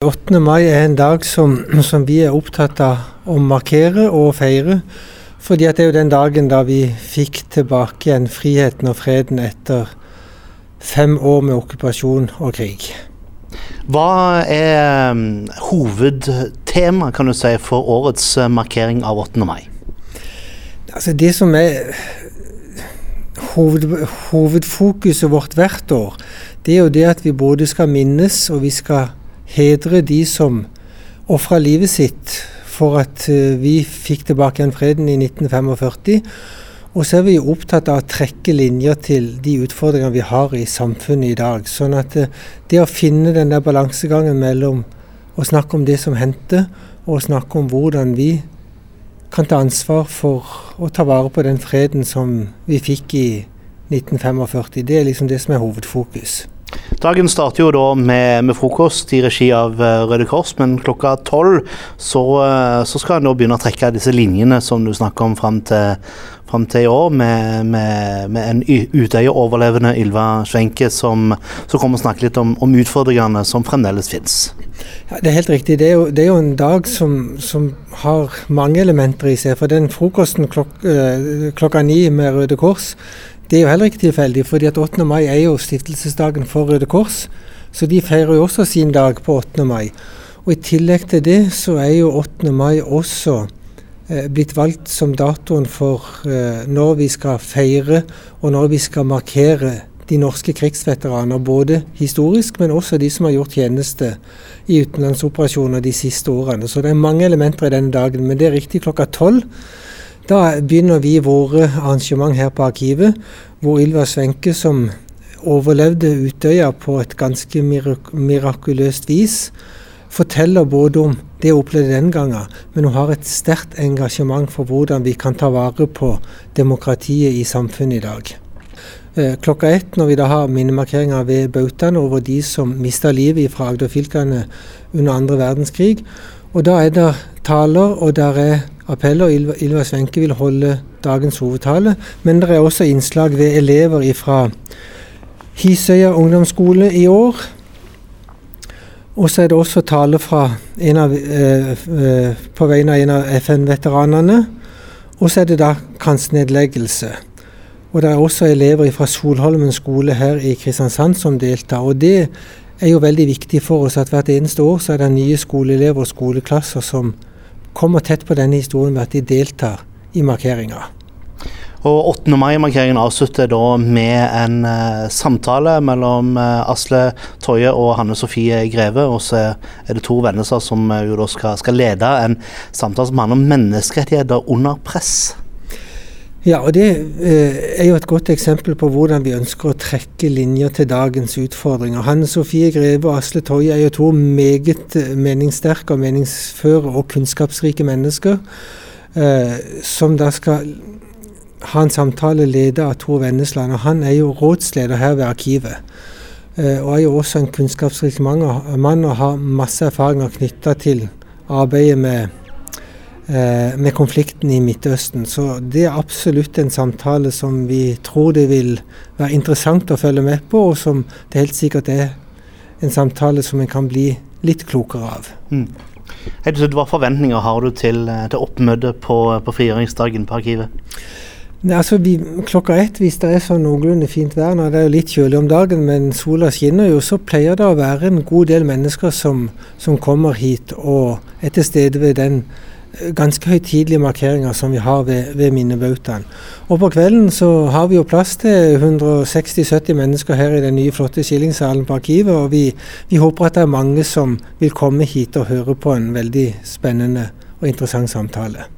8. mai er en dag som, som, vi er opptatt av å markere og feire. Fordi det er jo den dagen da vi fikk tilbake igjen friheten og freden etter fem år med okkupasjon og krig. Hva er um, hovedtema kan du si, for årets uh, markering av 8. mai? Altså Det som er hoved, hovedfokuset vårt hvert år, det er jo det at vi både skal minnes og vi skal hedre de som ofra livet sitt for at eh, vi fikk tilbake igjen freden i 1945. Og så er vi opptatt av å trekke linjer til de utfordringene vi har i samfunnet i dag. Sånn at eh, det å finne den der balansegangen mellom å snakke om det som hendte, og å snakke om hvordan vi kan ta ansvar for å ta vare på den freden som vi fikk i 1945. Det er liksom det som er hovedfokus. Dagen starter jo da med, med, frokost i regi av eh, Røde Kors, men klokka tolv så, eh, så, skal en begynne å trekke disse linjene som du snakker om fram til, fram til i år, med, med, med en Utøya-overlevende Ylva Schwenke som, som, kommer og snakker litt om, om utfordringene som fremdeles finnes. Ja, det er helt riktig. Det er jo, det er jo en dag som, som, har mange elementer i seg. For den frokosten klok, øh, klokka ni med Røde Kors det er jo heller ikke tilfeldig, fordi at 8. mai er jo stiftelsesdagen for Røde Kors. Så de feirer jo også sin dag på 8. mai. Og i tillegg til det så er jo 8. mai også eh, blitt valgt som datoen for eh, når vi skal feire og når vi skal markere de norske krigsveteraner, både historisk, men også de som har gjort tjeneste i utenlandsoperasjoner de siste årene. Så det er mange elementer i denne dagen. Men det er riktig klokka tolv da begynner vi våre arrangement her på Arkivet, hvor Ylva Svenke, som overlevde Utøya på et ganske mirak mirakuløst vis, forteller både om det hun opplevde den gangen, men hun har et sterkt engasjement for hvordan vi kan ta vare på demokratiet i samfunnet i dag. Eh, klokka ett, når vi da har minnemarkeringer ved bautaene over de som mista livet fra Agder-fylkene under andre verdenskrig, og da er det taler, og der er appeller. Ylva, Ylva Svenke vil holde dagens hovedtale. Men det er også innslag ved elever fra Hisøya ungdomsskole i år. Og så er det også tale fra av, eh, eh, på vegne av en av FN-veteranene. Og så er det da kransnedleggelse. Og det er også elever fra Solholmen skole her i Kristiansand som deltar. Og det er jo veldig viktig for oss at hvert eneste år så er det nye skoleelever og skoleklasser som kommer tett på denne historien ved at de deltar i markeringa. Og 8. mai-markeringen avslutter da med en eh, samtale mellom eh, Asle Toje og Hanne Sofie Greve. Og så er det to venner som uh, skal, skal, lede en samtale som handler om menneskerettigheter under press. Ja, og det eh, er jo et godt eksempel på hvordan vi ønsker å trekke linjer til dagens utfordringer. Hanne Sofie Greve og Asle Toje er jo to meget eh, meningssterke og meningsføre og kunnskapsrike mennesker, eh, som da skal ha en samtale ledet av Tor Vennesland. og Han er jo rådsleder her ved Arkivet. Og er jo også en kunnskapsrik mann og har masse erfaringer knytta til arbeidet med med konflikten i Midtøsten. Så det er absolutt en samtale som vi tror det vil være interessant å følge med på, og som det helt sikkert er en samtale som en kan bli litt klokere av. Mm. Hva forventninger har du til, eh, til oppmøtet på, på frigjøringsdagen på Arkivet? Ne, altså vi, klokka ett, hvis det er sånn noenlunde fint vær, nå det er jo litt kjølig om dagen, men sola skinner jo, så pleier det å være en god del mennesker som, som kommer hit og er til stede ved den ganske høytidelige markeringer som vi har ved, ved minnebautaen. Og på kvelden så har vi jo plass til 160-70 mennesker her i den nye, flotte skillingssalen på Arkivet. Og vi, vi, håper at det er mange som vil komme hit og høre på en veldig spennende og interessant samtale.